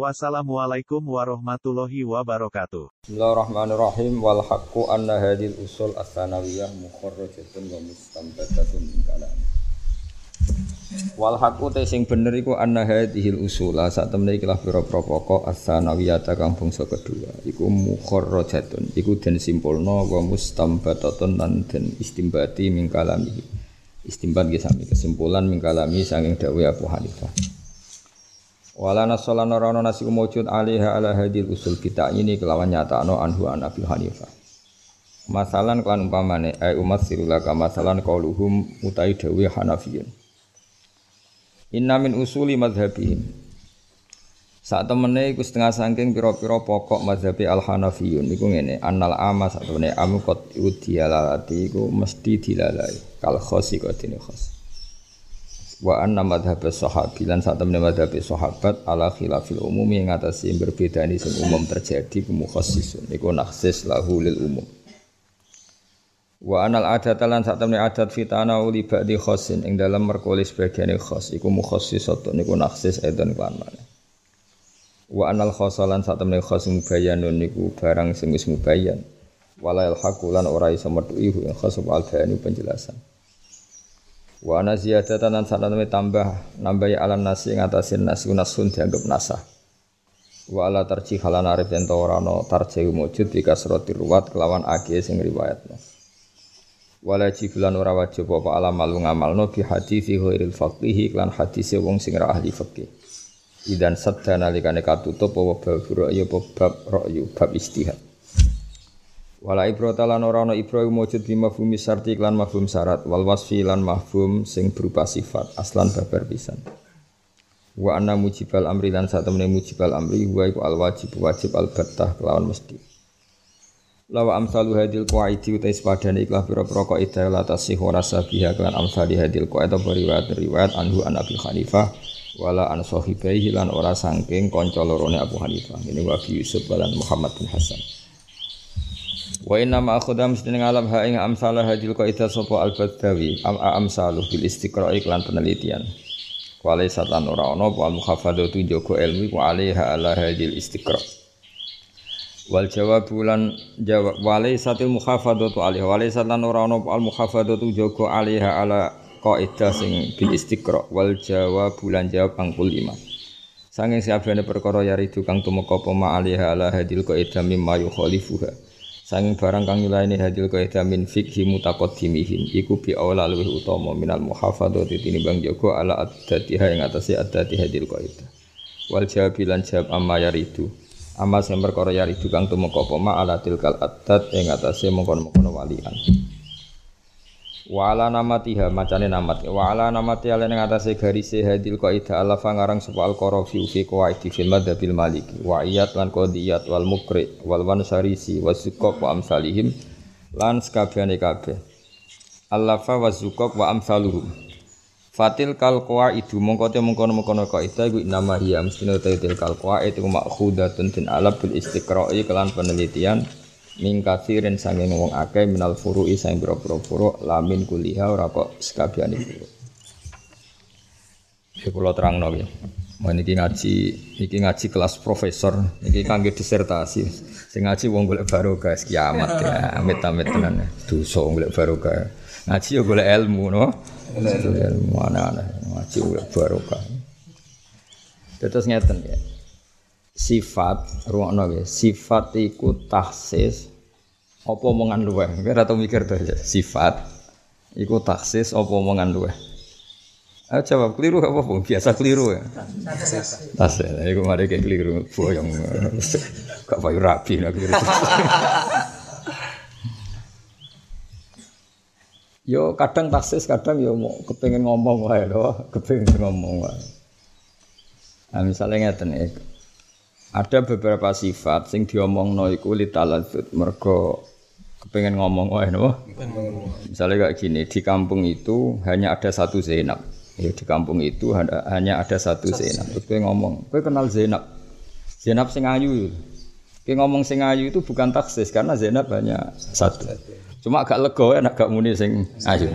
Wassalamualaikum warahmatullahi wabarakatuh. Bismillahirrahmanirrahim wal haqqu anna hadil usul as-sanawiyah mukharrajatun wa mustambadatun min kalam. Wal haqqu te sing bener iku anna hadhil usul sak temene iki lah pira-pira pokok as-sanawiyah kang bangsa kedua iku mukharrajatun iku den simpulna wa mustambadatun lan den istimbati min kalami. Istimbat nggih sami kesimpulan min kalami saking dawuh Abu Hanifah. Wala nasolan ora ana nasi mujud alaiha ala hadil usul kita ini kelawan nyata no anhu an Abi Hanifah. Masalan kelan umpamane ai umat sirulaka masalan qauluhum utai dawi Hanafiyun. Inna min usuli madhabihim. Saat temene iku setengah sangking pira-pira pokok mazhabi al Hanafiyun iku ngene, annal ama sak temene amu qad dialalati iku mesti dilalai kal khosi kok dene khos wa anna madhhab sahabi lan sak temene madhhab sahabat ala khilafil umumi ing atase berbeda ini sing umum terjadi mukhassisun. Iku naksis lahu lil umum. Wa anal adat lan sak temene adat fitana uli ba'di khossin ing dalam merkoli sebagian khos iku mukhassisatun iku naksis edan kan mana wa anal khosalan sak temene khos mubayyanun niku barang sing wis mubayyan. Wala hakulan ora iso metu ihu ing khos al penjelasan Wa ana ziyadatan lan sanane tambah nambahi alam nasi ing atase nasi nasun dianggap nasah. Wa ala tarjih halan arif yen ora wujud ruwat kelawan ake sing riwayatno. Wala jibulan ora wajib apa alam malu ngamalno bi hadisi ghairil faqih lan hadise wong sing ra ahli fikih. Idan sadda nalikane katutup apa bab ra'yu apa bab ra'yu bab istihad. Wala ibrata lan ora ana ibra mujud bi mafhumi syarti lan mafhum syarat wal wasfi lan mafhum sing berupa sifat aslan babar pisan. Wa anna mujibal amri lan sak temene mujibal amri wa iku al wajib wajib al battah kelawan mesti. Lawa amsalu hadil qaidi utai sepadane ikhlas pira-pira kaidah la tasih ora sabiha kelan amsali hadil qaida riwayat riwayat anhu an Abi Hanifah wala an sahibaihi lan ora sangking kanca lorone Abu Hanifah. Ini wa Yusuf lan Muhammad bin Hasan. Wa inna ma akhudha mesti ngalam ha ing amsalah hadil qaidah sapa al badawi am amsaluh bil istiqra iklan penelitian. Wale satan ora ana apa al mukhafadatu jaga ilmu wa alaiha ala hadil istiqra. Wal jawab bulan jawab wale satil mukhafadatu alaiha wale satan ora ana al mukhafadatu jaga alaiha ala qaidah sing bil istiqra wal jawab bulan jawab angkul lima. Sanging siapane perkara yaridu kang tumeka apa ma alaiha ala hadil qaidah mimma yukhalifuha. Sanging barang kang nyulaini hadil kaidah min fikhi mutaqaddimihim iku bi awla luwih utama minal muhafadzati tinimbang jaga ala addatiha ing atase addati hadil kaidah. Wal jawabilan jawab amma yaridu. Amma sing perkara yaridu kang tumeka apa ma ala tilkal addat ing atase mengkon-mengkon walian. Wa ala namatiha macane namat. Wa ala namati ala ning atase garise hadil qaida ala fangarang sapa al qarafi fi qawaidi fil madhabil maliki wa iyat lan qadiyat wal mukri wal wansarisi wasuqaq wa amsalihim lan sakabehane kabeh. Allafa wa zuqaq wa amsaluhum. Fatil kal qawaidu mongko te mongkon-mongkon kaidah iku nama hiya mestine te kal qawaid iku makhudatun tin alab bil istiqra'i kelan penelitian min kathirin sanging wong akeh minal furu'i sang boro-boro furu' lamin kuliah ora kok sekabiane furu' Ya kula terangno ya. Iki ngaji, iki ngaji kelas profesor, iki kangge disertasi. Sing ngaji wong golek barokah kiamat ya, amit-amit tenan. Dosa golek barokah. Ngaji yo golek ilmu no. Ilmu ana-ana, ngaji golek barokah. Terus ngeten ya. Sifat, ruangno ya, sifat iku tahsis apa omongan luweh ora tau mikir to ya sifat iku taksis apa omongan luweh Ayo jawab keliru apa pun biasa keliru ya. Tas ya, iku mari kayak keliru boyong. Gak payu rapi nak keliru. Yo kadang taksis, kadang yo mau kepengen ngomong wae lho, kepengen ngomong wae. Nah, misalnya ngeten ya, ada beberapa sifat sing diomongno iku litaladzut mergo kepengen ngomong wae no. Misalnya kayak gini, di kampung itu hanya ada satu Zainab. Ya, di kampung itu ada, hanya ada satu Zainab. Terus gue ngomong, gue kenal Zainab. Zainab sing ayu. Gue ngomong sing ayu itu bukan taksis karena Zainab hanya satu. Cuma agak lego enak gak muni sing ayu.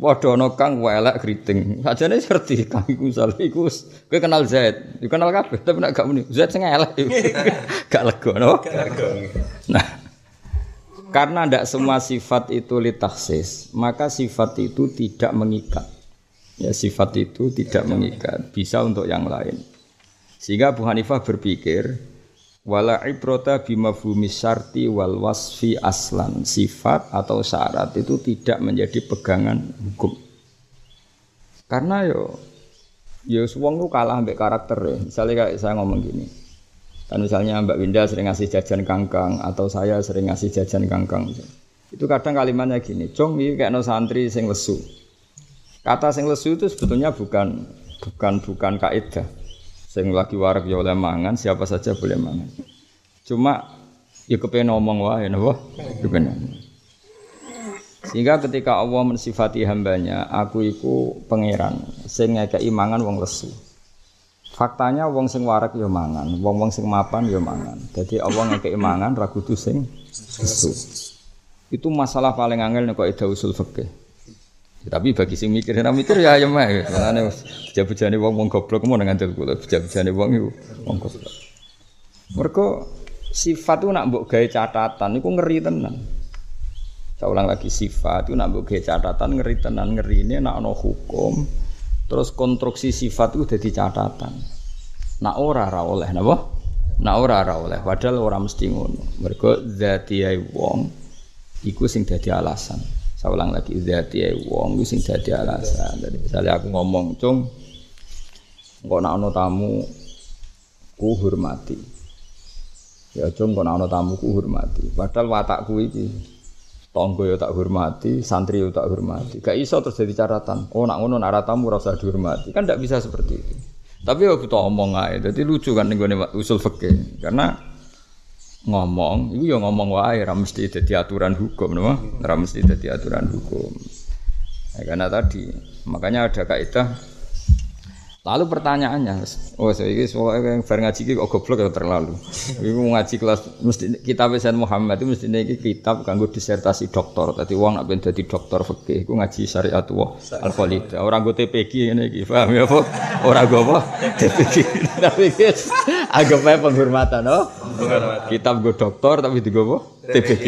Waduh ana kang welek kriting. Sajane ngerti kang iku misale iku kowe kenal Zaid. Iku kenal kabeh tapi nek gak muni Zaid sing elek. gak lega no. Nah. Karena tidak semua sifat itu litaksis, maka sifat itu tidak mengikat. Ya sifat itu tidak mengikat, bisa untuk yang lain. Sehingga Abu Hanifah berpikir, wala ibrota bimafhumi syarti wal wasfi aslan. Sifat atau syarat itu tidak menjadi pegangan hukum. Karena yo yo wong lu kalah ambek karakter ya. Misalnya kayak saya ngomong gini. Kan misalnya Mbak Winda sering ngasih jajan kangkang atau saya sering ngasih jajan kangkang. Itu kadang kalimatnya gini cong ini kayak no santri sing lesu. Kata sing lesu itu sebetulnya bukan bukan bukan kaidah Sing lagi warak ya oleh mangan, siapa saja boleh mangan. Cuma ya kepengen ngomong wae napa? Kepengen. Sehingga ketika Allah mensifati hambanya, aku iku pangeran sing ngekeki mangan wong lesu. Faktanya wong sing warak ya mangan, wong-wong sing mapan ya mangan. Jadi Allah ngekeki mangan ra kudu sing lesu. Itu masalah paling angel nek kok usul fikih. Ya, tapi bagi sing mikir, ora mikir ya ayam ae. Mulane bejane wong wong goblok mau ngandel kula, bejane wong iku wong goblok. Mergo sifat itu nak mbok gawe catatan iku ngeri tenan. Saya ulang lagi sifat itu nak mbok gawe catatan ngeri tenan, ngerine nak ana hukum terus konstruksi sifat itu dadi catatan. Nak ora ora oleh napa? Nak ora ora oleh, padahal ora mesti ngono. Mergo zatiai wong iku sing dadi alasan. Saya ulang lagi zati wong sing dadi alasan. Jadi misalnya aku ngomong, "Cung, engko nek ana tamu ku hormati." Ya cung kok ana tamu ku hormati. Padahal watakku iki tonggo ya tak hormati, santri ya tak hormati. Gak iso terus jadi catatan. Oh nak ngono nak tamu ora usah dihormati. Kan tidak bisa seperti itu. Tapi ya butuh omong aja. Jadi lucu kan nih usul fikih. Karena ngomong, itu ya ngomong wae, ora mesti dadi aturan hukum, no? ora mesti dadi aturan hukum. Ya, karena tadi, makanya ada kaidah Lalu pertanyaannya, oh saya ini soalnya bar ngaji kok goblok ya terlalu. Iku ngaji kelas mesti kitab Sayyid Muhammad itu mesti ini kitab kanggo disertasi doktor. Tadi uang nak jadi dokter fikih, iku ngaji syariat wa al. Orang gue TPG ini, paham ya apa? Orang gue apa? TPG. Tapi guys, agak penghormatan, oh. Kitab gue dokter tapi di gue? TPG.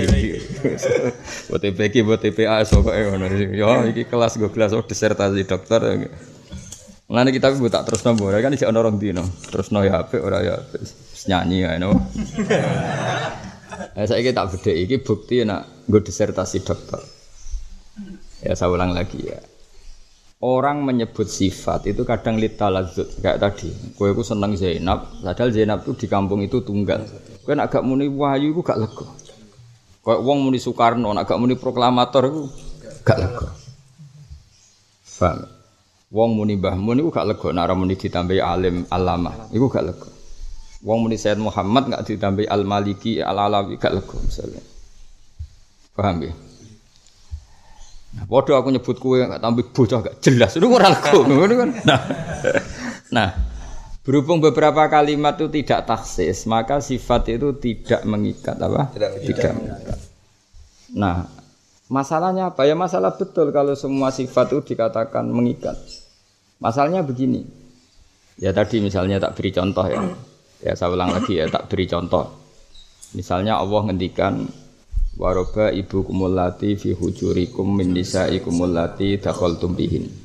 Buat TPG, buat TPA, so kok Ya, iki kelas gue kelas oh disertasi dokter. Mulane kita gue tak terus nopo, kan isi orang dino, terus no ya HP ora ya nyanyi ya no. Saya tak beda iki bukti nak gue disertasi dokter. Ya saya ulang lagi ya. Orang menyebut sifat itu kadang lita lazut kayak tadi. Gue itu seneng Zainab, padahal Zainab itu di kampung itu tunggal. Gue nak gak muni wahyu gue gak lega. Kayak wong muni Soekarno, nak gak muni proklamator gue gak lega. Paham? Wong muni Mbah Mun iku gak lega nek muni ditambahi alim alama. Iku gak lega. Wong muni Sayyid Muhammad gak ditambahi Al Maliki Al Alawi gak lega misalnya. Paham ya? Bodoh aku nyebut kue gak tambah bocah gak jelas. Itu ora lega ngono kan. Nah. nah, berhubung beberapa kalimat itu tidak taksis, maka sifat itu tidak mengikat apa? Tidak, tidak mengikat. Nah, masalahnya apa? Ya masalah betul kalau semua sifat itu dikatakan mengikat. Masalahnya begini. Ya tadi misalnya tak beri contoh ya. Ya saya ulang lagi ya tak beri contoh. Misalnya Allah ngendikan waroba ibu kumulati fi hujurikum min nisaikum allati dakhaltum bihin.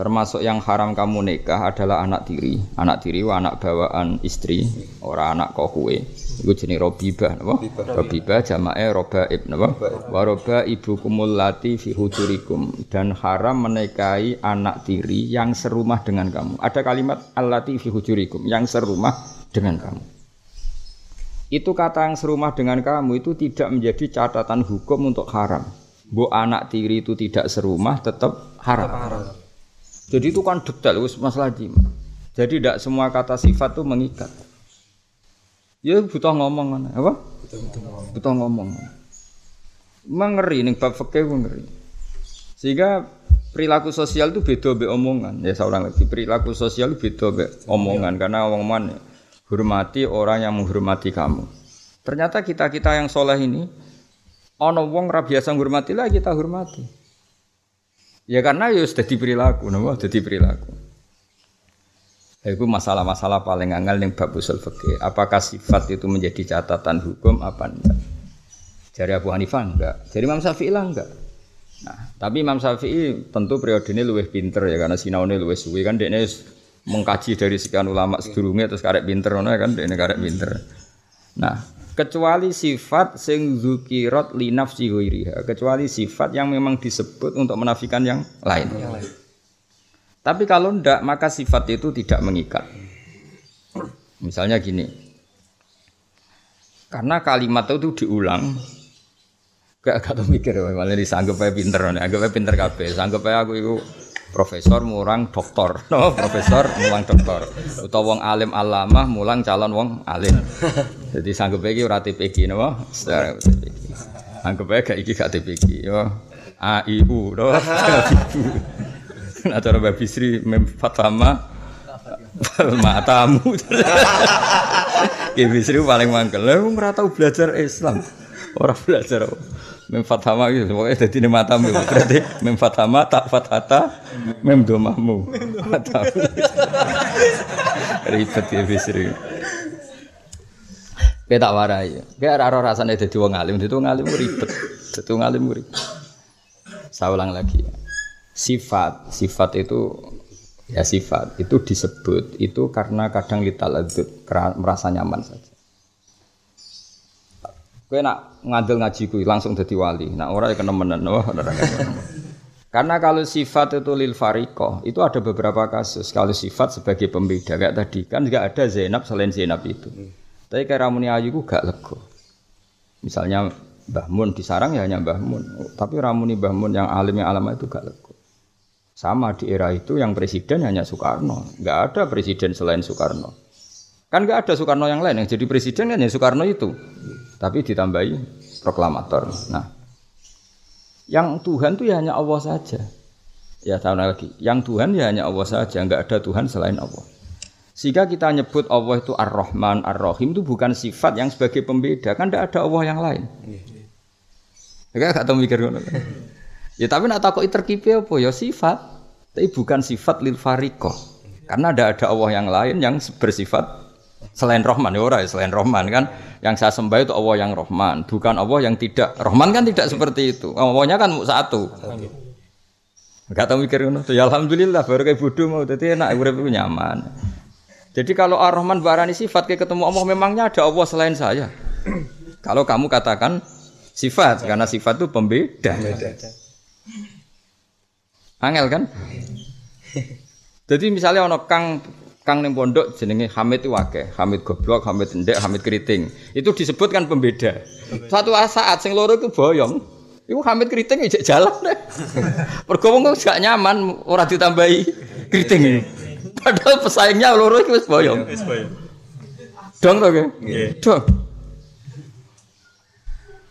Termasuk yang haram kamu nikah adalah anak tiri. Anak tiri wa anak bawaan istri, ora anak kokue. Iku jenenge robibah napa? Robibah jamae robaib napa? Wa roba ibu kumulati fi hujurikum dan haram menikahi anak tiri yang serumah dengan kamu. Ada kalimat allati fi hujurikum yang serumah dengan kamu. Itu kata yang serumah dengan kamu itu tidak menjadi catatan hukum untuk haram. Bu anak tiri itu tidak serumah tetap haram. Jadi itu kan detail masalah jima. Jadi tidak semua kata sifat itu mengikat. Ya butuh ngomong apa? Butuh, ngomong. Mengeri ning bab fikih ngeri. Sehingga perilaku sosial itu beda be omongan. Ya seorang lagi perilaku sosial itu beda be omongan karena omongan hormati orang yang menghormati kamu. Ternyata kita-kita yang soleh ini ono wong ra biasa ngurmati lah kita hormati. Ya karena ya sudah perilaku, napa dadi perilaku. Itu masalah-masalah paling angel yang bab usul fikih. Apakah sifat itu menjadi catatan hukum apa enggak? Jadi Abu Hanifah enggak. Jadi Imam Syafi'i lah enggak. Nah, tapi Imam Syafi'i tentu periode ini lebih pinter ya karena sinaune lebih suwi kan dia mengkaji dari sekian ulama sedurunge terus karek pinter ngono kan dia karek pinter. Nah, kecuali sifat sing zukirat li nafsi kecuali sifat yang memang disebut untuk menafikan yang lain. Yang lain. Tapi kalau ndak maka sifat itu tidak mengikat. Misalnya gini. Karena kalimat itu diulang gak gak mikir malah disanggup aja pinter nih, anggap pinter kabeh. Sanggup aku itu profesor murang doktor, no profesor mulang doktor, utawa wong alim alamah mulang calon wong alim. Jadi sanggup aja ora TPG, no? Anggap aja gak iki gak TPG, yo. A I U, no? Nah cara Mbak Bisri mem fatama matamu. Ki Bisri paling mangkel. Lah wong ora tau belajar Islam. Ora belajar mem fatama gitu. Pokoke dadi matamu berarti mem fatama tak fatata mem domahmu. Matamu. Ribet ya Bisri. Kowe tak warai. Kowe ora ora rasane dadi wong alim, dadi wong alim ribet. Dadi wong alim ribet. Saya ulang lagi sifat sifat itu ya sifat itu disebut itu karena kadang kita ladut merasa nyaman saja Kue nak ngadil ngaji kui langsung jadi wali. Nak orang yang nemenan, wah Karena kalau sifat itu lil fariko, itu ada beberapa kasus. Kalau sifat sebagai pembeda kayak tadi kan nggak ada Zainab selain Zainab itu. Tapi kayak Ramuni Ayu gak lego. Misalnya Mbah Mun disarang ya hanya Mbah Mun. Tapi Ramuni Mbah Mun yang alim yang alama itu gak lego. Sama di era itu yang presiden hanya Soekarno, nggak ada presiden selain Soekarno. Kan nggak ada Soekarno yang lain yang jadi presiden kan hanya Soekarno itu, tapi ditambahi proklamator. Nah, yang Tuhan tuh ya hanya Allah saja. Ya tahu lagi, yang Tuhan ya hanya Allah saja, nggak ada Tuhan selain Allah. Sehingga kita nyebut Allah itu Ar-Rahman, Ar-Rahim itu bukan sifat yang sebagai pembeda, kan tidak ada Allah yang lain. Ya, gak tahu mikir Ya tapi nak takut terkipi apa ya sifat. Tapi bukan sifat lil fariko. Karena ada ada Allah yang lain yang bersifat selain Rahman ya orang selain Rahman kan. Yang saya sembah itu Allah yang Rahman bukan Allah yang tidak. Rahman kan tidak seperti itu. Allahnya kan satu. Gak tahu mikir ngono ya alhamdulillah baru kayak bodoh mau. Jadi enak urip itu nyaman. Jadi kalau Ar-Rahman barani sifat kayak ketemu Allah memangnya ada Allah selain saya? Kalau kamu katakan sifat karena sifat itu pembeda. Angel kan? Jadi misalnya ono kang kang ning pondok jenenge Hamid itu akeh, Hamid goblok, Hamid ndek, Hamid keriting. Itu disebutkan pembeda. Satu saat sing loro itu boyong. Iku Hamid keriting ijek jalan deh. Mergo wong gak nyaman ora ditambahi keriting. Padahal pesaingnya loro itu wis boyong. Wis boyong. Dong to, Nggih. Dong.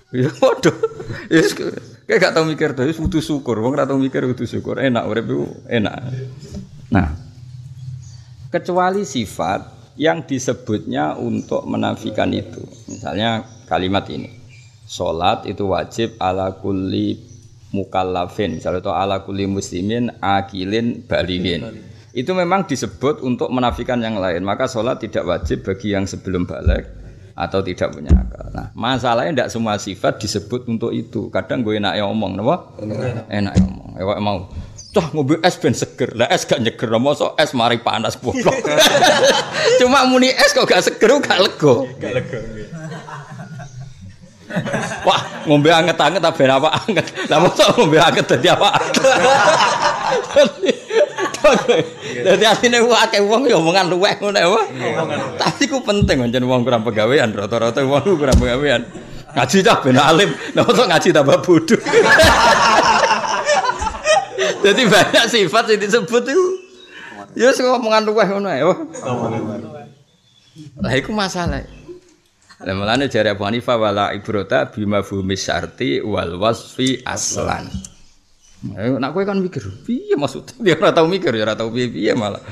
Ya waduh. Yes, Kayak gak tau mikir tuh, butuh syukur. Wong gak tau mikir butuh syukur. Enak urip itu enak. Nah, kecuali sifat yang disebutnya untuk menafikan itu. Misalnya kalimat ini. Salat itu wajib ala kulli mukallafin. Misalnya itu ala kulli muslimin akilin baligin. Itu memang disebut untuk menafikan yang lain. Maka sholat tidak wajib bagi yang sebelum balik atau tidak punya akal. Nah, masalahnya tidak semua sifat disebut untuk itu. Kadang gue enak ngomong, napa? Enak ngomong. Ewa mau. Cah ngobrol es ben seger. Lah es gak nyeger, so es mari panas goblok. Cuma muni es kok gak seger, gak lego. Gak lego. Wah, ngombe anget-anget tapi apa anget. Lah mosok ngombe anget dadi apa? Dadi asine akeh wong ya omongan luweh ngono wae. Tapi ku penting pancen wong kurang pegawean rata-rata wong kurang pegawean. Ngaji cah ben alim, nek ngaji tambah bodoh. Jadi banyak sifat yang disebut itu. Ya sing omongan luweh ngono ae. Lah iku masalah. Lah mulane jare Abu Hanifah wala ibrata bima fumi syarti wal wasfi aslan. Ayo nak kowe kan mikir, piye maksudnya? Dia ora tau mikir, ya ora tau piye-piye malah.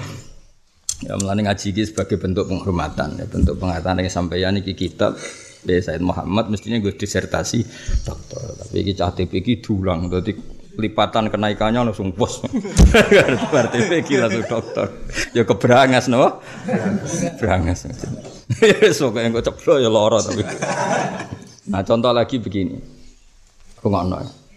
Ya mulane ngaji iki sebagai bentuk penghormatan, ya bentuk penghormatan yang sampeyan iki kitab Ya Said Muhammad mestinya gue disertasi dokter, tapi iki cah TP iki dulang dadi lipatan kenaikannya langsung bos. Berarti iki langsung dokter. Ya keberangas no. Berangas. Sok yang gue ceplo ya loro tapi. Nah contoh lagi begini. Pengono.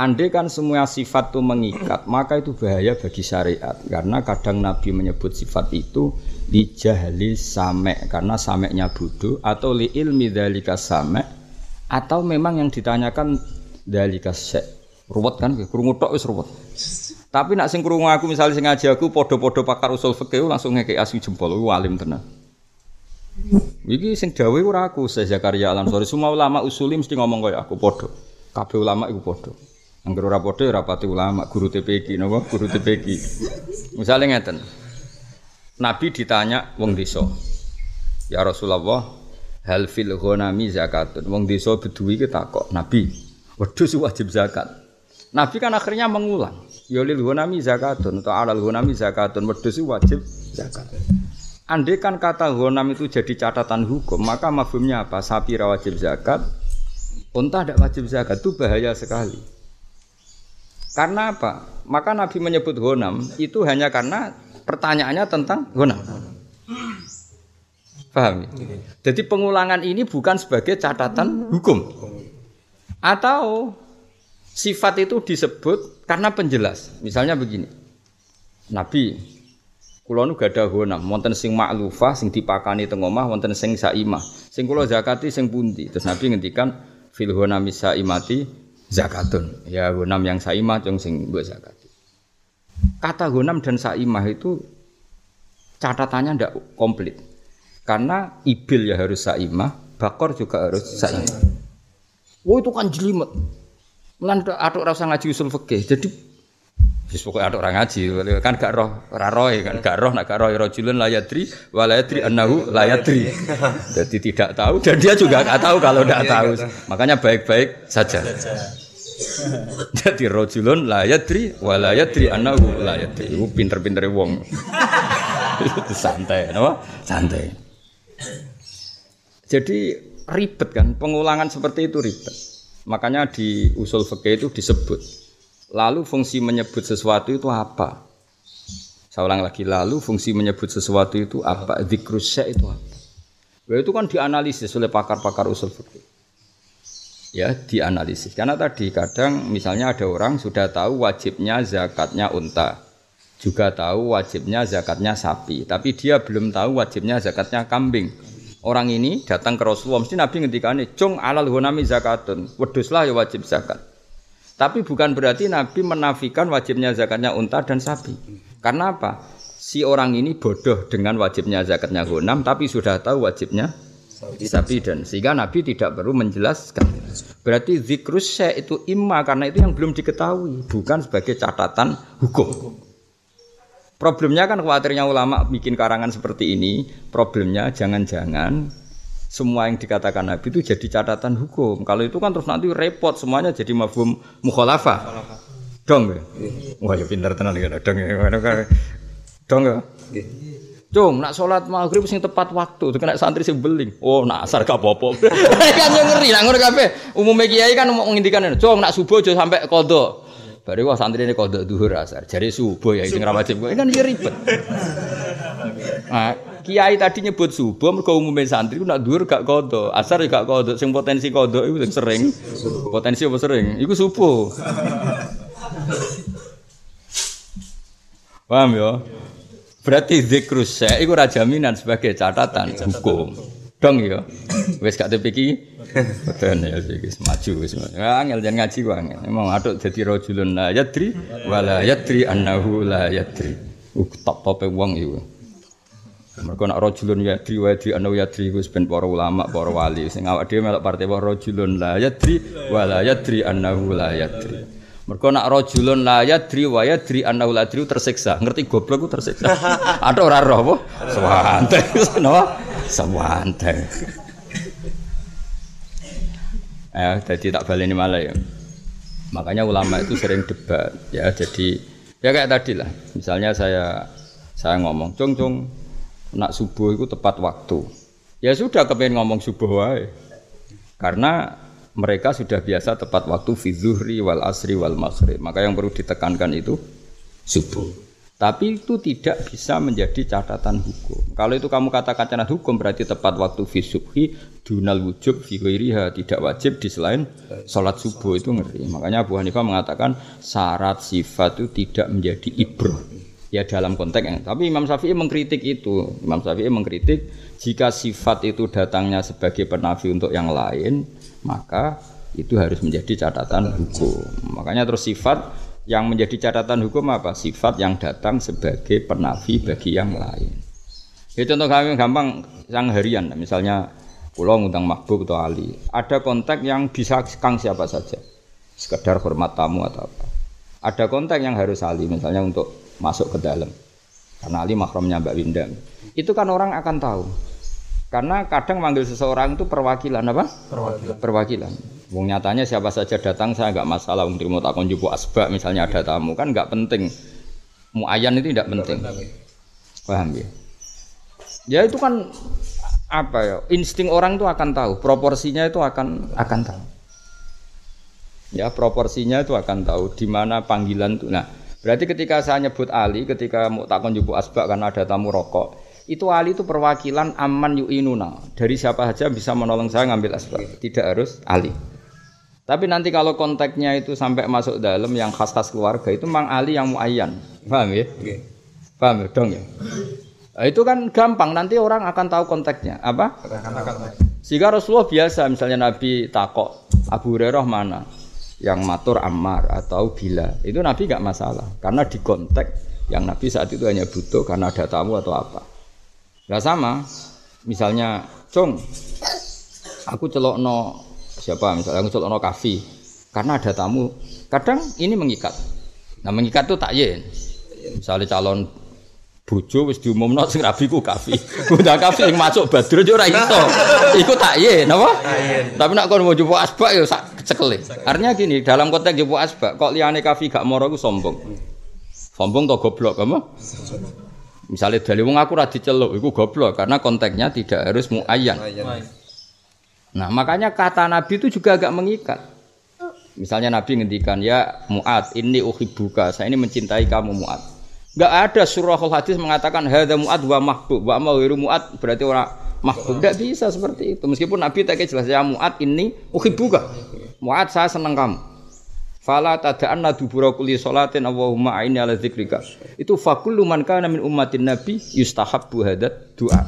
Andai kan semua sifat itu mengikat, maka itu bahaya bagi syariat. Karena kadang Nabi menyebut sifat itu di jahli same, karena sameknya bodoh, atau li ilmi dalika same, atau memang yang ditanyakan dalika sek. Ruwet kan, kerungu tok wis ruwet. Tapi nak sing krungu aku misalnya sing ngaji aku podo-podo pakar usul fikih langsung ngekek asli jempol, walim tenan. Iki sing dawuh ora aku, Syekh Zakaria Al Ansori. Semua ulama usuli mesti ngomong kaya aku podo. Kabeh ulama iku podo. Angger ora padha ora pati ulama, guru TPQ napa? Guru TPQ. Misale ngeten. Nabi ditanya wong desa. Ya Rasulullah, hal fil ghanami zakatun. Wong desa beduwi ki takok, Nabi, wedhus wajib zakat. Nabi kan akhirnya mengulang. Ya lil ghanami zakatun atau alal ghanami zakatun, wedhus wajib zakat. Andai kan kata ghanam itu jadi catatan hukum, maka mafhumnya apa? Sapi wajib zakat, unta tidak wajib zakat itu bahaya sekali. Karena apa? Maka Nabi menyebut honam itu hanya karena pertanyaannya tentang honam. Paham? Ya? Jadi pengulangan ini bukan sebagai catatan hukum. Atau sifat itu disebut karena penjelas. Misalnya begini. Nabi kula nu gadah honam, wonten sing maklufah sing dipakani teng omah, wonten sing saimah. Sing kula zakati sing pundi? Terus Nabi ngendikan fil honami saimati zakatun. Ya gunam yang saimah cung sing mbok zakat. Kata gunam dan saimah itu catatannya ndak komplit. Karena ibil ya harus saimah, bakor juga harus saimah. Wah itu kan jelimet. Melan atuk rasa ngaji usul fikih. Jadi Wis pokoke atuk ora ngaji, kan gak roh, ora roh kan gak roh, nak gak roh rajulun la yadri wa la yadri annahu la yadri. Jadi tidak tahu dan dia juga gak tahu kalau tidak tahu. Makanya baik-baik saja. Jadi rojulun la yadri wa la yadri annahu la yadri. Iku pinter-pintere wong. santai, napa? Santai. Jadi ribet kan, pengulangan seperti itu ribet. Makanya di usul fikih itu disebut. Lalu fungsi menyebut sesuatu itu apa? Saya ulang lagi, lalu fungsi menyebut sesuatu itu apa? Dzikrusya itu apa? itu kan dianalisis oleh pakar-pakar usul fikih ya dianalisis. Karena tadi kadang misalnya ada orang sudah tahu wajibnya zakatnya unta, juga tahu wajibnya zakatnya sapi, tapi dia belum tahu wajibnya zakatnya kambing. Orang ini datang ke Rasulullah, mesti Nabi ngendikane, "Cung alal ghunami zakatun." Weduslah ya wajib zakat. Tapi bukan berarti Nabi menafikan wajibnya zakatnya unta dan sapi. Karena apa? Si orang ini bodoh dengan wajibnya zakatnya ghunam, tapi sudah tahu wajibnya sapi dan sehingga Nabi tidak perlu menjelaskan. Berarti zikrus itu imma karena itu yang belum diketahui, bukan sebagai catatan hukum. Problemnya kan khawatirnya ulama bikin karangan seperti ini, problemnya jangan-jangan semua yang dikatakan Nabi itu jadi catatan hukum. Kalau itu kan terus nanti repot semuanya jadi mafhum mukhalafah. Dong ya? Wah ya pintar tenan ya dong ya. Dong ya? Cung, nak sholat maghrib sing tepat waktu, kena santri sing beling. Oh, nak asar gak apa-apa. kan yo ngeri, nak ngono kabeh. Umume kiai kan mau ngendikan, "Cung, nak subuh aja sampai kodok." Baru wah santri ini kodok duhur asar. Jadi subuh ya sing wajib. Kan ya ribet. Nah, kiai tadi nyebut subuh mergo umume santri ku nak duhur gak kodok, asar ya gak kodok. Sing potensi kodok sing sering. Potensi apa sering? Iku subuh. Paham ya? Berarti zikrus saya itu jaminan sebagai catatan hukum. Dong ya. Wes gak tepiki. Betul ya wis maju wis. Angel jangan ngaji ku angel. Emang aduk dadi rajulun la yadri wala yadri annahu la yadri. Uh top tope wong iku. Mereka nak rojulun yadri wa yadri annahu yadri iku ben para ulama, para wali sing awak dhewe melok partai wa rajulun la yadri wala yadri annahu la yadri. Mereka nak rojulun la yadri wa yadri annahu la yadri tersiksa. Ngerti goblok ku tersiksa. Ada orang roh apa? Sewante. Napa? Sewante. Eh, jadi tak baleni malah ya. Makanya ulama itu sering debat ya. Jadi ya kayak tadi lah. Misalnya saya saya ngomong, "Cung, cung, nak subuh itu tepat waktu." Ya sudah kepengen ngomong subuh wae. Karena mereka sudah biasa tepat waktu fi zuhri wal asri wal maghrib. Maka yang perlu ditekankan itu subuh. Tapi itu tidak bisa menjadi catatan hukum. Kalau itu kamu katakan catatan hukum berarti tepat waktu fi subhi dunal wujub fi tidak wajib di selain sholat subuh itu ngeri. Makanya Abu Hanifah mengatakan syarat sifat itu tidak menjadi ibroh. Ya dalam konteks yang tapi Imam Syafi'i mengkritik itu. Imam Syafi'i mengkritik jika sifat itu datangnya sebagai penafi untuk yang lain, maka itu harus menjadi catatan hukum. Makanya terus sifat yang menjadi catatan hukum apa? Sifat yang datang sebagai penafi bagi yang lain. Ya contoh kami gampang yang harian, misalnya pulau ngundang makbub atau ali. Ada konteks yang bisa kang siapa saja, sekedar hormat tamu atau apa. Ada konteks yang harus ali, misalnya untuk masuk ke dalam. Karena ali makromnya Mbak Winda. Itu kan orang akan tahu. Karena kadang manggil seseorang itu perwakilan apa? Perwakilan. Perwakilan. Wong nyatanya siapa saja datang saya nggak masalah. Wong terima takon jubu asbak misalnya ada tamu kan nggak penting. Muayan itu tidak penting. Paham ya? Ya itu kan apa ya? Insting orang itu akan tahu. Proporsinya itu akan akan tahu. Ya proporsinya itu akan tahu di mana panggilan itu. Nah berarti ketika saya nyebut Ali, ketika mau takon jubu asbak karena ada tamu rokok, itu Ali itu perwakilan aman yu'inuna. Dari siapa saja bisa menolong saya ngambil asbak. Tidak harus Ali. Tapi nanti kalau konteksnya itu sampai masuk dalam yang khas-khas keluarga itu Mang Ali yang muayyan. Paham ya? Okay. Paham ya dong ya? Nah, itu kan gampang nanti orang akan tahu konteksnya. Apa? Sehingga Rasulullah biasa misalnya Nabi takok Abu Hurairah mana? Yang matur Ammar atau Bila. Itu Nabi nggak masalah karena di konteks yang Nabi saat itu hanya butuh karena ada tamu atau apa. Gak sama. Misalnya, Cung, aku celok no siapa? Misalnya ngusul ono kafe karena ada tamu. Kadang ini mengikat. Nah mengikat itu tak yen. Misalnya calon bojo wis diumumno sing rabi ku kafe. Udah kafe yang masuk badrun yo ora iso. Iku tak yen napa tapi nak kon mau jupuk asbak yo sak cekele artinya gini dalam konteks jupuk asbak kok liane kafe gak moro ku sombong sombong to goblok kamu misalnya dari wong aku ra diceluk iku goblok karena konteksnya tidak harus muayyan Nah, makanya kata Nabi itu juga agak mengikat. Misalnya Nabi ngendikan, ya Mu'ad, ini uhibbuka, saya ini mencintai kamu Mu'ad. Enggak ada surah hadis mengatakan hadza Mu'ad wa mahbub, wa ma Mu'ad berarti orang mahbub. Enggak bisa seperti itu. Meskipun Nabi tak jelas ya Mu'ad ini uhibbuka. Mu'ad saya senang kamu. Fala tada'anna dubura kulli salatin Allahumma aini ala dzikrika. Itu fakullu man kana min ummatin nabi yustahabbu hadat doa.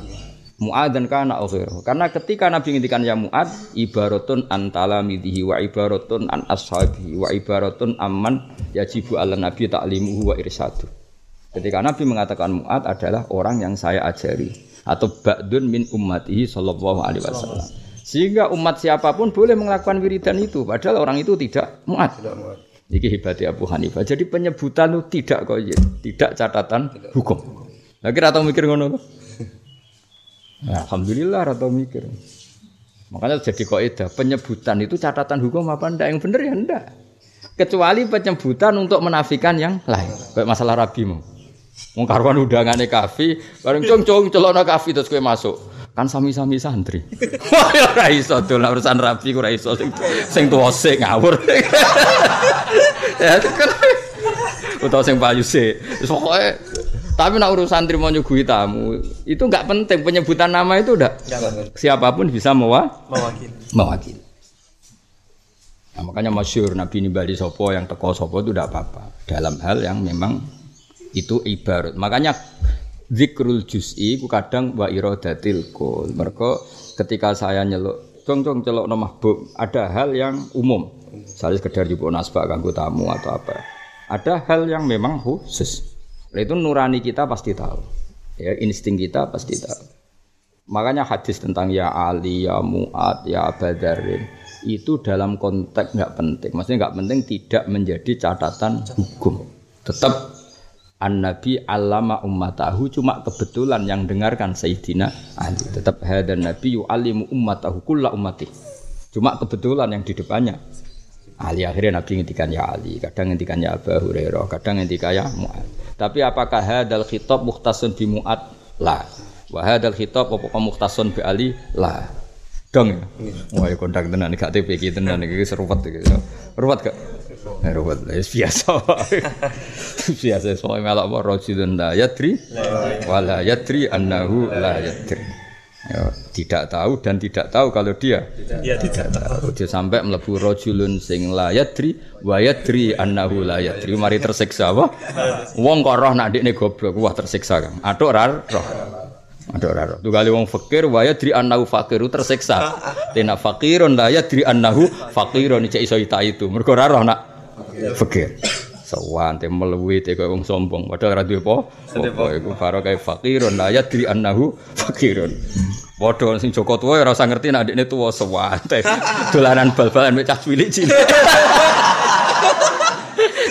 Mu'ad dan kana akhir. Karena ketika Nabi ngendikan ya Mu'ad, ibaratun an talamidihi wa ibaratun an ashabihi wa ibaratun amman yajibu ala nabi ta'limuhu wa irsadu. Ketika Nabi mengatakan Mu'ad adalah orang yang saya ajari atau ba'dun min ummatihi sallallahu alaihi wasallam. Sehingga umat siapa pun boleh melakukan wiridan itu padahal orang itu tidak Mu'ad. Ini hebatnya Abu Hanifah. Jadi penyebutan itu tidak kok tidak catatan hukum. Lagi atau mikir ngono Ya, Alhamdulillah atau mikir. Makanya jadi kaidah penyebutan itu catatan hukum apa ndak yang benar ya ndak. Kecuali penyebutan untuk menafikan yang lain. Kayak masalah rabi mau. Wong karuan undangane kafe, bareng cung cung celana kafe terus kowe masuk. Kan sami-sami santri. Wah, ya ora iso dolan urusan rabi ora iso sing sing tuwa sik ngawur. ya kan. Utawa sing payu sik. Pokoke tapi nak urusan terima nyugui tamu itu nggak penting penyebutan nama itu udah siapa pun bisa mewa mewakili. mewakili. Nah, makanya masyur Nabi Nibali Sopo yang teko Sopo itu tidak apa-apa dalam hal yang memang itu ibarat. Makanya zikrul juz'i ku kadang wa iradatil kul. Mereka ketika saya nyeluk cong cong celok no mahbub ada hal yang umum. Saya sekedar jupuk nasbah ganggu tamu atau apa. Ada hal yang memang khusus. Itu nurani kita pasti tahu. Ya, insting kita pasti tahu. Makanya hadis tentang ya Ali, ya Mu'ad, ya Badarin itu dalam konteks nggak penting. Maksudnya nggak penting tidak menjadi catatan hukum. Tetap an Nabi alama ummatahu cuma kebetulan yang dengarkan Sayyidina Ali. Tetap hadan Nabi yu'alimu ummatahu kulla ummati. Cuma kebetulan yang di depannya Ali akhirnya Nabi ngendikan ya Ali, kadang ngendikan ya Abu Hurairah, kadang ngendikan ya Mu'ad. Tapi apakah hadal khitab muhtasun bi Mu'ad? La. Wa hadal khitab apa muhtasun bi Ali? La. Dong ya. Wah, ya kontak tenan gak iki tenan iki serupat iki. Ruwet gak? Eh, ruwet. Ya biasa. biasa soalnya melok apa rajulun la yadri wala yadri annahu la yadri. Ya, tidak tahu dan tidak tahu kalau dia. Ya tidak tahu. dia sampai melebu rojulun sing la yadri wa yadri annahu la yadri mari tersiksa apa? Wong kok roh nak ndekne goblok wah tersiksa kan atuk ra roh. Ra roh. Tuh kali wong fakir wa yadri annahu fakiru tersiksa. Tena fakirun la yadri annahu fakirun cek iso ita itu. Mergo ra roh nak fakir Sawan te melewi te koyo wong sombong padahal ra duwe apa apa iku faro kae fakirun la yadri annahu fakirun Padha sing Joko tuwa ya ora usah ngerti nek adikne tuwa sewante. Dolanan bal-balan mek cah cilik cilik.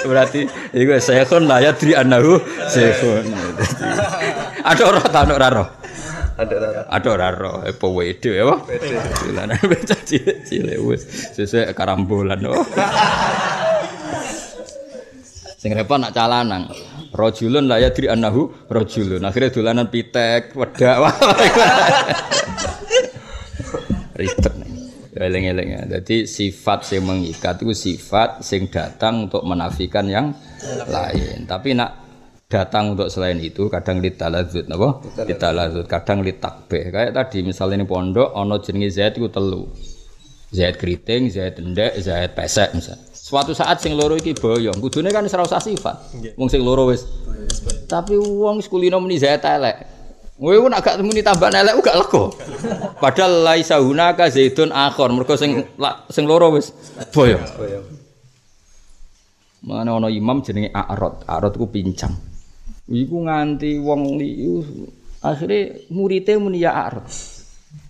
Berarti iku saya kon la yadri annahu sehun. Ada ora ta ora ora. Ada rara. Ada ora ora apa wede ya apa? Dolanan mek cah cilik cilik wis sesuai karambolan. Oh. Sing repot nak calanang. Rajulun la yadri annahu rajulun. Akhirnya dolanan pitek, wedak. Ribet nih. Ya, Eling-eling ya. Jadi sifat yang mengikat itu sifat sing datang untuk menafikan yang lain. Tapi nak datang untuk selain itu kadang litalazut napa? Litalazut, kadang litakbih. Kayak tadi misalnya ini pondok ana jenenge Zaid iku telu. Zaid keriting, Zaid endek, Zaid pesek misal. Suatu saat sing loro iki boyong, kudune kan ora usah sifat. Wong sing loro wis. Tapi wong sekulino muni Zaid elek. Kowe nak gak muni tambah elek gak lega. Padahal laisa hunaka zaitun akhor, mergo sing la- sing loro wis boyong. Mana ana imam jenenge A'rad. A'rad ku pincang. Iku nganti wong liyu akhirnya muridé muni ya A'rad.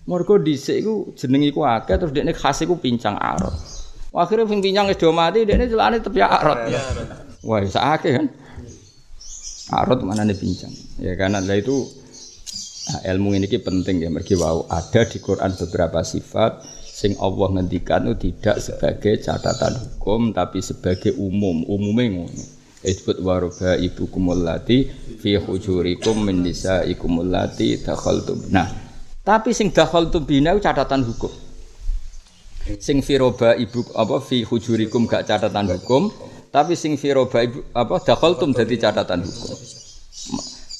Mergo dhisik iku jeneng iku akeh terus dekne khas iku pincang A'rad. Akhirnya sing pincang wis do mati dekne celane tetep ya A'rad. Wah, sak akeh kan. A'rad manane pincang. Ya karena lah itu nah, ilmu ini penting ya mergi wau ada di Quran beberapa sifat sing Allah ngendikan itu tidak sebagai catatan hukum tapi sebagai umum umumnya ngono Isbut waroba ibu kumulati fi hujurikum min nisaikum allati dakhaltum. Nah, tapi sing dakhaltum bina catatan hukum. Sing firoba ibu apa fi hujurikum gak catatan hukum, tapi sing firoba ibu apa dakhaltum jadi catatan hukum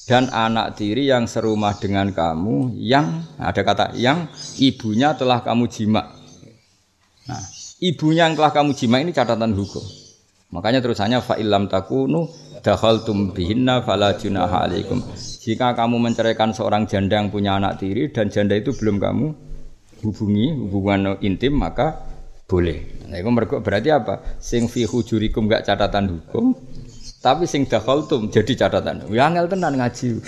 dan anak tiri yang serumah dengan kamu yang ada kata yang ibunya telah kamu jima. Nah, ibunya yang telah kamu jima ini catatan hukum. Makanya terusannya fa illam takunu dakhaltum bihinna fala junaha alaikum. Jika kamu menceraikan seorang janda yang punya anak tiri dan janda itu belum kamu hubungi hubungan intim maka boleh. Nah, itu mergo berarti apa? Sing fi hujurikum gak catatan hukum, tapi sing dakhaltum jadi catatan. Ya angel tenan ngaji.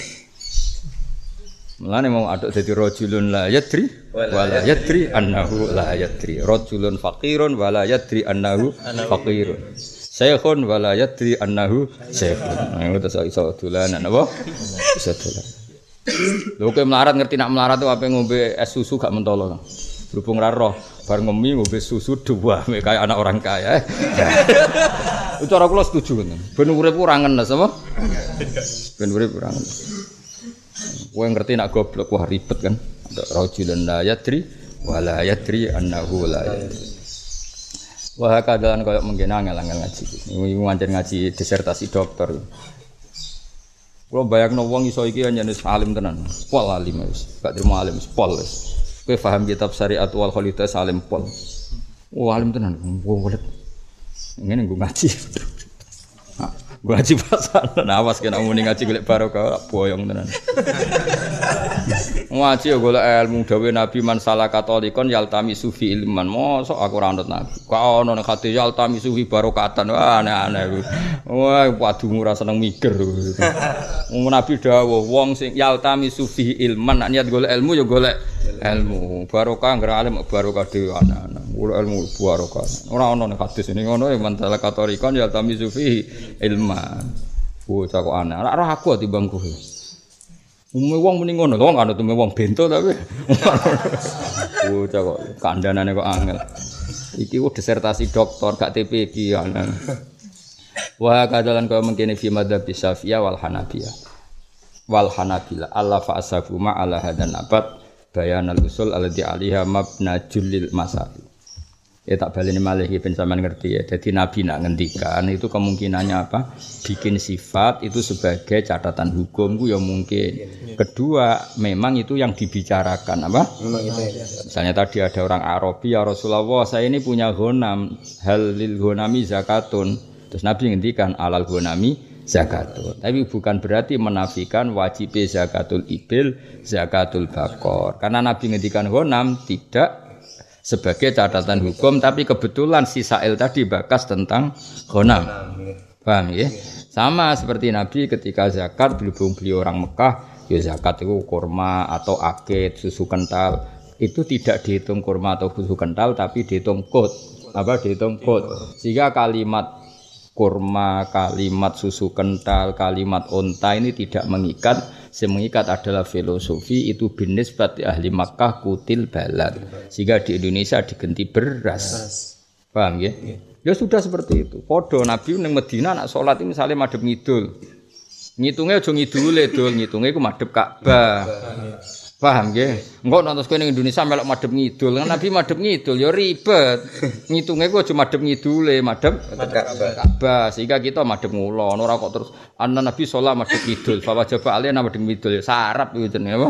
Mulane mau aduk dadi rajulun la yadri wala yadri annahu la yadri. Rajulun faqirun wala yadri annahu faqirun. Syekhun wala yadri annahu syekhun. Nah, itu iso iso dolanan apa? Iso dolanan. Lho kowe melarat ngerti nak melarat tuh apa ngombe es susu gak mentolo. Berhubung ra roh, bar ngemi ngombe susu dua kayak anak orang kaya. Itu cara kula setuju ngoten. Ben urip ora ngenes apa? Ben urip ora ngenes. Kowe ngerti nak goblok wah ribet kan. Rajulun la yadri wa la yadri annahu la yadri. Wah kadalan koyo mengkene angel-angel ngaji. Iku ngancen ngaji disertasi dokter. Kulo bayangno wong iso iki anjene alim tenan. Pol alim wis. Gak terima alim pol wis. Kowe paham kitab syariat wal khalidah alim pol. Wah alim tenan. Wong welet. Ngene nggo ngaji. Gua ngaji pasan, awas kena muni ngaji golek barokah boyong tenan. Ngaji ya golek ilmu dawe Nabi man salah katolikon yaltami sufi ilman. Mosok aku ora anut Nabi. Kok ono nek hati yaltami sufi barokatan. Wah aneh-aneh. Wah padu ora seneng mikir. Nabi dawuh wong sing yaltami sufi ilman nak niat golek ilmu ya golek ilmu. Barokah ngra alim barokah aneh-aneh. Golek ilmu barokah. Ora ono nek hadis ini ngono ya man salah katolikon yaltami sufi ilman. Bocah kok aneh. Ora aku timbang kowe. Umume wong muni ngono, wong anut umume wong bento tapi. Bocah kok kandhanane kok angel. Iki ku disertasi doktor gak TPQ ana. Wa kadalan kau mengkene fi madzhab Syafi'iyah wal Hanafiyah. Wal Hanabila Allah fa asabu ma hadan nabat bayan al usul alladhi alaiha mabna julil masail. Ya tak baleni malih ben sampean ngerti ya. Jadi Nabi nak ngendikan itu kemungkinannya apa? Bikin sifat itu sebagai catatan hukum ku ya mungkin. Kedua, memang itu yang dibicarakan apa? Misalnya tadi ada orang Arabi ya Rasulullah, saya ini punya ghanam, hal lil ghanami zakatun. Terus Nabi ngendikan alal ghanami zakatun. Tapi bukan berarti menafikan wajib zakatul ibil, zakatul bakor. Karena Nabi ngendikan ghanam tidak sebagai catatan hukum tapi kebetulan si Sa'il tadi bakas tentang ghanam. Paham ya? Sama seperti Nabi ketika zakat berhubung beliau orang Mekah, ya zakat itu kurma atau akid, susu kental. Itu tidak dihitung kurma atau susu kental tapi dihitung kod. Apa dihitung kod. Sehingga kalimat kurma, kalimat susu kental, kalimat onta ini tidak mengikat. Yang mengikat adalah filosofi itu binis berarti ahli Makkah kutil balad. Sehingga di Indonesia diganti beras. Paham ya? Ya sudah seperti itu. Podo Nabi neng Medina nak sholat ini misalnya madep ngidul. Ngitungnya aja ngidule dul. Ngitungnya itu madep Ka'bah paham ya enggak nonton sekolah Indonesia melok madep ngidul. Kan Nabi madep ngidul ya ribet. Ngitungnya itu aja madep ngidule madep Ka'bah. Sehingga kita madep ngulon ora kok terus anna Nabi sholat madep ngidul fa wajib alih madep ngidul. Ya sarap gitu nih apa?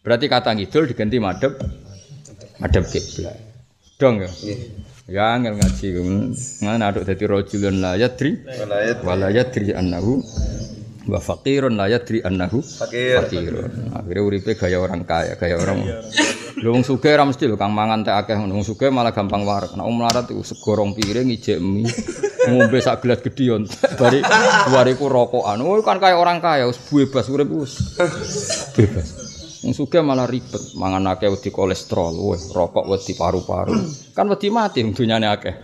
Berarti kata ngidul diganti madep madep kiblat. Dong ya? Ya angel ngaji ngene aduk dadi rajulun la yadri wala yadri annahu wa faqirun la yadri annahu Fakir. fakirun akhirnya uripe gaya orang kaya gaya orang lho wong sugih ora mesti lho kang mangan teh akeh. Ngono wong sugih malah gampang warak nek melarat iku segorong piring ijek mie ngombe sak gelas gedhi yo. Bari bariku rokokan oh kan kaya orang kaya wis bebas urip wis bebas. Wong sugih malah ribet mangan akeh wedi kolesterol weh rokok wedi paru-paru. Kan wedi mati dunyane akeh.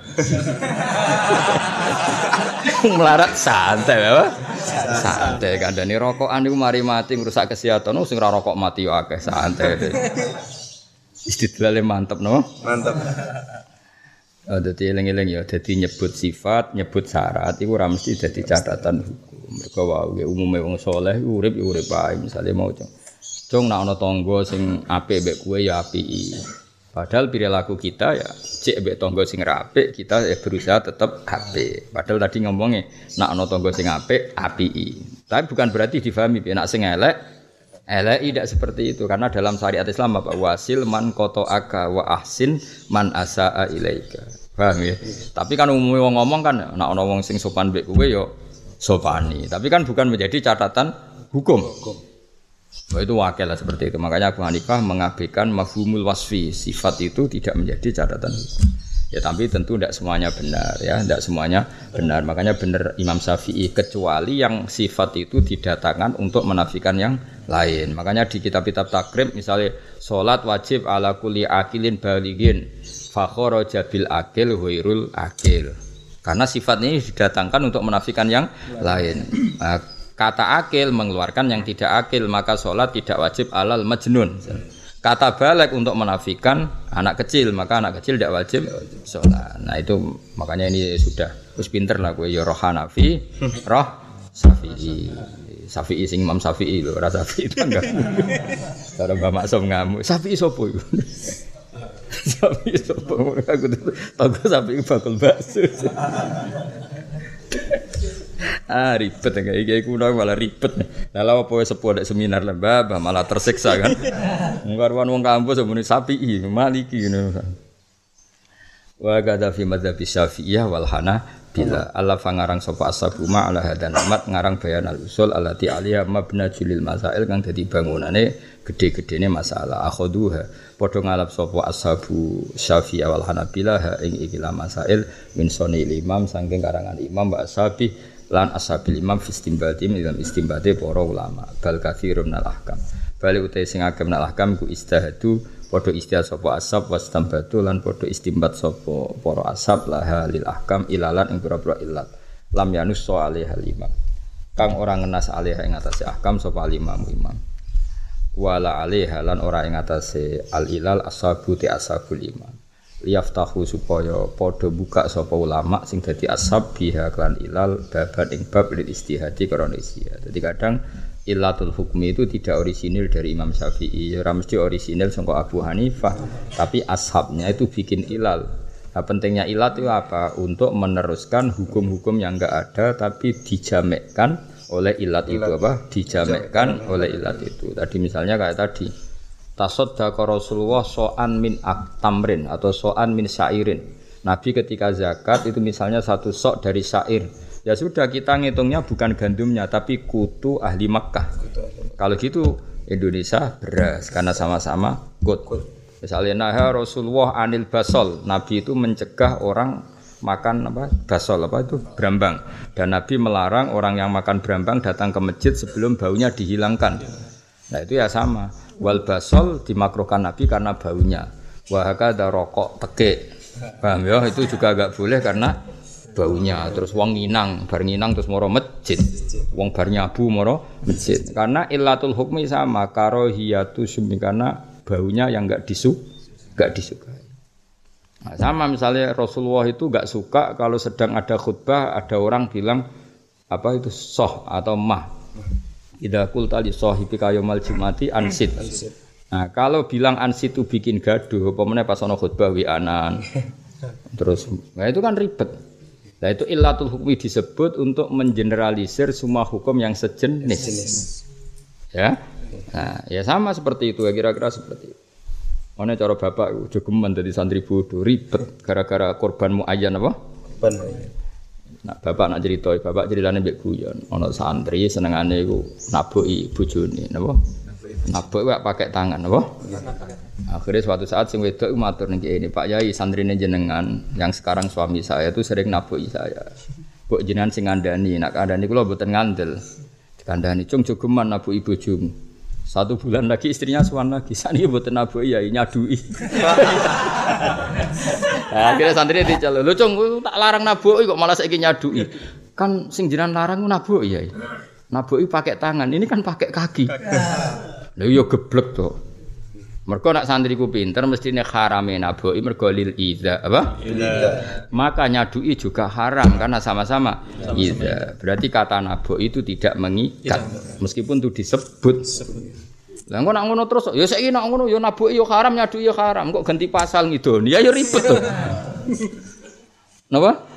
Melarat santai apa? Santai kandhane rokokan niku mari mati ngrusak kesehatan. Oh sing ora rokok mati yo akeh santai. Istidlale mantep no. Mantap. Oh, dadi eling-eling ya, dadi nyebut sifat, nyebut syarat iku ora mesti dadi catatan hukum. Mergo wae umume wong saleh urip ya urip ae misale mau cung. Cung nek ana tangga sing apik mbek kowe ya apiki. Padahal perilaku kita ya cek mbek tangga sing apik, kita ya berusaha tetap apik. Padahal tadi ngomongnya nak ana tangga sing apik, apiki. Tapi bukan berarti difahami nek sing elek elek tidak seperti itu karena dalam syariat Islam apa wasil man koto aka wa ahsin man asaa ilaika. Paham ya? Tapi kan umumnya wong ngomong kan nak ana wong sing sopan mbek kowe ya sopani. Tapi kan bukan menjadi catatan hukum. Oh, itu wakil lah seperti itu. Makanya Abu Hanifah mengabaikan mafhumul wasfi. Sifat itu tidak menjadi catatan. Ya tapi tentu tidak semuanya benar ya, tidak semuanya benar. Makanya benar Imam Syafi'i kecuali yang sifat itu didatangkan untuk menafikan yang lain. Makanya di kitab-kitab takrib misalnya sholat wajib ala kulli akilin baligin fakharaja bil akil huirul akil. Karena sifatnya ini didatangkan untuk menafikan yang lain. Nah, kata akil mengeluarkan yang tidak akil maka sholat tidak wajib alal majnun. Kata balik untuk menafikan anak kecil maka anak kecil tidak wajib sholat. Nah itu makanya ini sudah terus pinter lah gue ya roh Hanafi, roh Syafi'i. Syafi'i sing Imam Syafi'i lho, ora Syafi'i itu enggak. Cara Mbak Maksum ngamuk. Syafi'i sopo iku? Syafi'i sopo? Aku tahu Syafi'i bakul bakso. Ah ribet ya kayak kuno malah ribet nah lawa poe sepuh ada seminar lah malah tersiksa kan? Ngkarwan wong kampus sebenarnya sapi i maliki ini wa gada fi madzhab syafi'iyah wal hana bila Allah fangarang sapa ashabu ma ala hadan amat ngarang bayan al usul allati aliyah mabna julil masail kang dadi bangunane gede-gedene masalah. Akhuduha padha ngalap sapa ashabu syafi'iyah wal hanabila ha ing ikilah masail min soni imam saking karangan imam wa ashabi lan ashabil imam fi istimbati dalam istimbati para ulama. Bal katsirun minal ahkam. Bali utai sing agem minal ahkam ku istihadu padha istihad sapa ashab wastambatu lan padha istimbat sapa para ashab laha lil ahkam ilalan ing pira-pira illat lam yanus soalih hal imam. Kang ora ngenas alih ing atase ahkam sapa imam imam. Wala alih lan ora ing atase al ilal ashabu ti ashabul imam liyaftahu supaya padha buka sapa ulama sing dadi ashab biha klan ilal baban ing bab lil istihadi karena istihad. Jadi kadang ilatul hukmi itu tidak orisinil dari Imam Syafi'i, ya ora mesti orisinil sangka Abu Hanifah, tapi ashabnya itu bikin ilal. Nah, pentingnya ilat itu apa? Untuk meneruskan hukum-hukum yang enggak ada tapi dijamekkan oleh ilat, itu apa? Dijamekkan oleh ilat itu. Tadi misalnya kayak tadi tasaddaqa Rasulullah so'an min tamrin atau so'an min syairin. Nabi ketika zakat itu misalnya satu sok dari syair. Ya sudah kita ngitungnya bukan gandumnya tapi kutu ahli Makkah. Kalau gitu Indonesia beras karena sama-sama kut. Misalnya nah Rasulullah anil basol. Nabi itu mencegah orang makan apa basol apa itu berambang dan Nabi melarang orang yang makan berambang datang ke masjid sebelum baunya dihilangkan. Nah itu ya sama wal basol dimakruhkan Nabi karena baunya. Wahaka ada rokok teke. Paham ya? Itu juga agak boleh karena baunya. Terus wong nginang, bar nginang terus moro masjid. Wong bar nyabu moro masjid. Karena ilatul hukmi sama karohiyatu sumi karena baunya yang enggak disu enggak disukai. Nah, sama misalnya Rasulullah itu enggak suka kalau sedang ada khutbah ada orang bilang apa itu soh atau mah Ida qulta li sahibika yaumal jumati ansit. Nah, kalau bilang ansit itu bikin gaduh, apa pas ana khutbah wi anan. Terus, nah itu kan ribet. Nah itu illatul hukmi disebut untuk mengeneralisir semua hukum yang sejenis. Ya, nah ya sama seperti itu ya kira-kira seperti itu. Mana cara bapak jogeman dari santri bodoh ribet gara-gara korban muayyan apa? Korban Nah, bapak nak cerita, bapak ceritanya mbek guyon. Ono santri senengane iku naboki bojone, napa? Nabok wae pakai tangan, napa? Akhirnya suatu saat sing wedok matur ning ini, Pak Yai santrine jenengan yang sekarang suami saya itu sering naboki saya. Kok jenengan sing ngandani, nak kandhani kula mboten ngandel. Dikandani cung jogeman naboki bojomu. Satu bulan lagi istrinya suan lagi. Sani buat nabu ya nyadui. nah, akhirnya santri dicelo. Lu cung tak larang nabu kok malah saya nyadui. Kan sing jiran larang nabu ya. Nabu pakai tangan. Ini kan pakai kaki. Lha yo geblek to. Mergo nak santriku pinter mestine harame nabuki mergo lil idza apa? Idza. Maka nyadui juga haram karena sama-sama idza. Berarti kata nabu itu tidak mengikat meskipun itu disebut. Lah engko nak ngono terus ya saiki nak ngono ya nabuki ya haram nyadui ya haram kok ganti pasal ngidoni ya ya ribet to. Napa?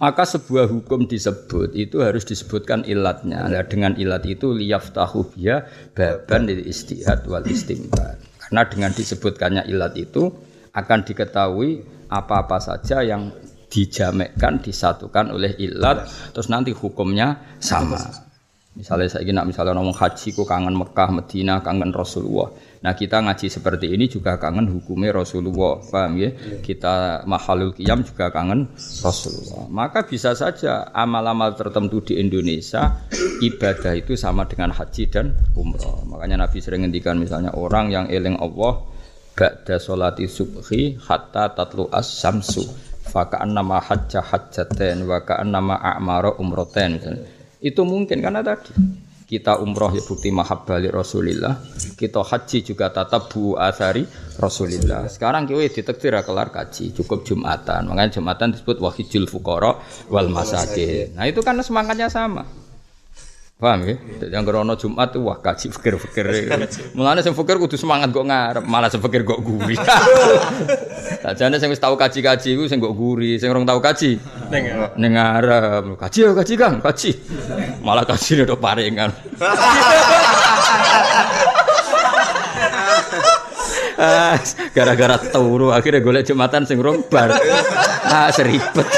Maka sebuah hukum disebut itu harus disebutkan ilatnya. Nah, dengan ilat itu liyaftahu biya baban dari istihad wal istimbar. Karena dengan disebutkannya ilat itu akan diketahui apa-apa saja yang dijamekkan, disatukan oleh ilat, terus nanti hukumnya sama. Misalnya saya ingin misalnya ngomong haji, ku kangen Mekah, Medina, kangen Rasulullah. Nah kita ngaji seperti ini juga kangen hukumnya Rasulullah, paham ya? Kita mahalul qiyam juga kangen Rasulullah. Maka bisa saja amal-amal tertentu di Indonesia ibadah itu sama dengan haji dan umroh. Makanya Nabi sering ngendikan misalnya orang yang eling Allah ba'da sholati subhi hatta tatlu as-samsu faka'an nama hajjah hajjaten wa ka'an nama a'mara umroten misalnya. Itu mungkin karena tadi kita umroh ya bukti mahabbah Rasulillah. Kita haji juga tatap bu asari Rasulillah. Sekarang kita ditektir kelar kaji cukup Jumatan. Makanya Jumatan disebut wahidul fukoro wal masakin nah itu kan semangatnya sama Paham ya? Yang krono Jumat wah kaji fikir-fikir. Mulane sing fikir kudu semangat kok ngarep, malah sing fikir kok guri. Sajane sing wis tau kaji-kaji iku sing kok guri, sing ora tau kaji ning ngarep. Kaji ya kaji Kang, kaji. Malah kaji nek paringan. Gara-gara turu akhirnya golek Jumatan sing rong bar. Ah seribet.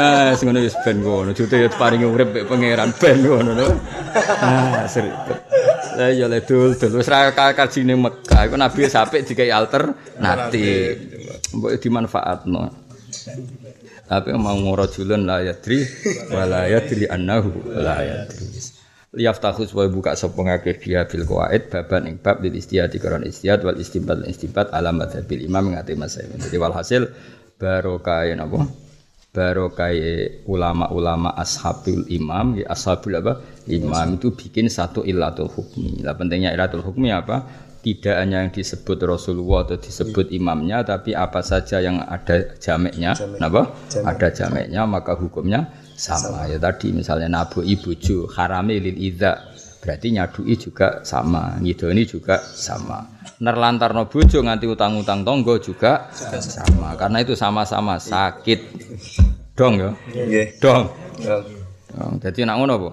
Ah, sing ngono wis ben ngono. Jute yo paringi urip mek pangeran ben ngono lho. Ah, seribet. Lah ya le dul dul wis ra kaji ning Mekah iku Nabi sampe dikai alternatif. Mbok dimanfaatno. Tapi mau ngorojulun la yadri wa la yadri annahu la yadri. Liyaftahu supaya buka sapa ngakeh dia bil qawaid baban ing bab lil istihad karon istihad wal istinbat istinbat alamat bil imam ngati masail. Jadi walhasil barokah napa? Barokai ulama-ulama ashabul imam, ya ashabul apa? Imam itu bikin satu ilatul hukmi. Lah pentingnya ilatul hukmi apa? Tidak hanya yang disebut Rasulullah atau disebut imamnya, tapi apa saja yang ada jameknya, kenapa? Ada jameknya, maka hukumnya sama. Ya tadi misalnya nabu ibuju harami lil idza berarti nyadui juga sama, ngidoni juga sama. Nerlantarno bojo nganti utang-utang tonggo juga sama. Karena itu sama-sama sakit. Dong ya. Dong. Dong. Jadi nak ngono apa?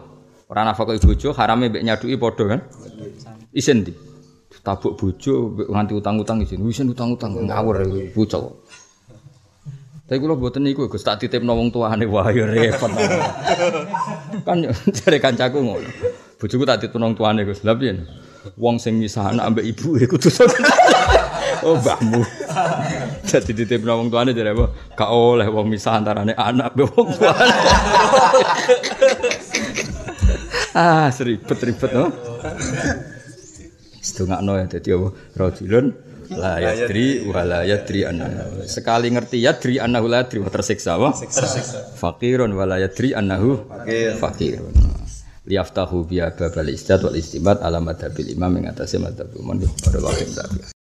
Ora nafkah bojo harame mbek nyadui padha kan? Isin di. Tabuk bojo nganti utang-utang isin. Isin utang-utang ngawur bocah. Tapi kula mboten niku Gus tak titipno wong tuane wah ya repot. kan jare kancaku ngono. Bojoku tak wong tuane Gus. Lah piye? Wong sing misah anak ambek ibu e kudu Oh, mbahmu. Jadi titipno wong tuane jare apa? Gak oleh wong misah antarane anak mbek wong tuane. ah, seribet-ribet no. Setengahno ya dadi apa? Rajulun la yadri wa la yadri anna. Sekali ngerti yadri annahu la yadri wa tersiksa wa fakirun wa la yadri annahu fakirun. Liyaftahu biya babal istat wal istibat ala madhabil imam yang atasnya madhabul man pada wakil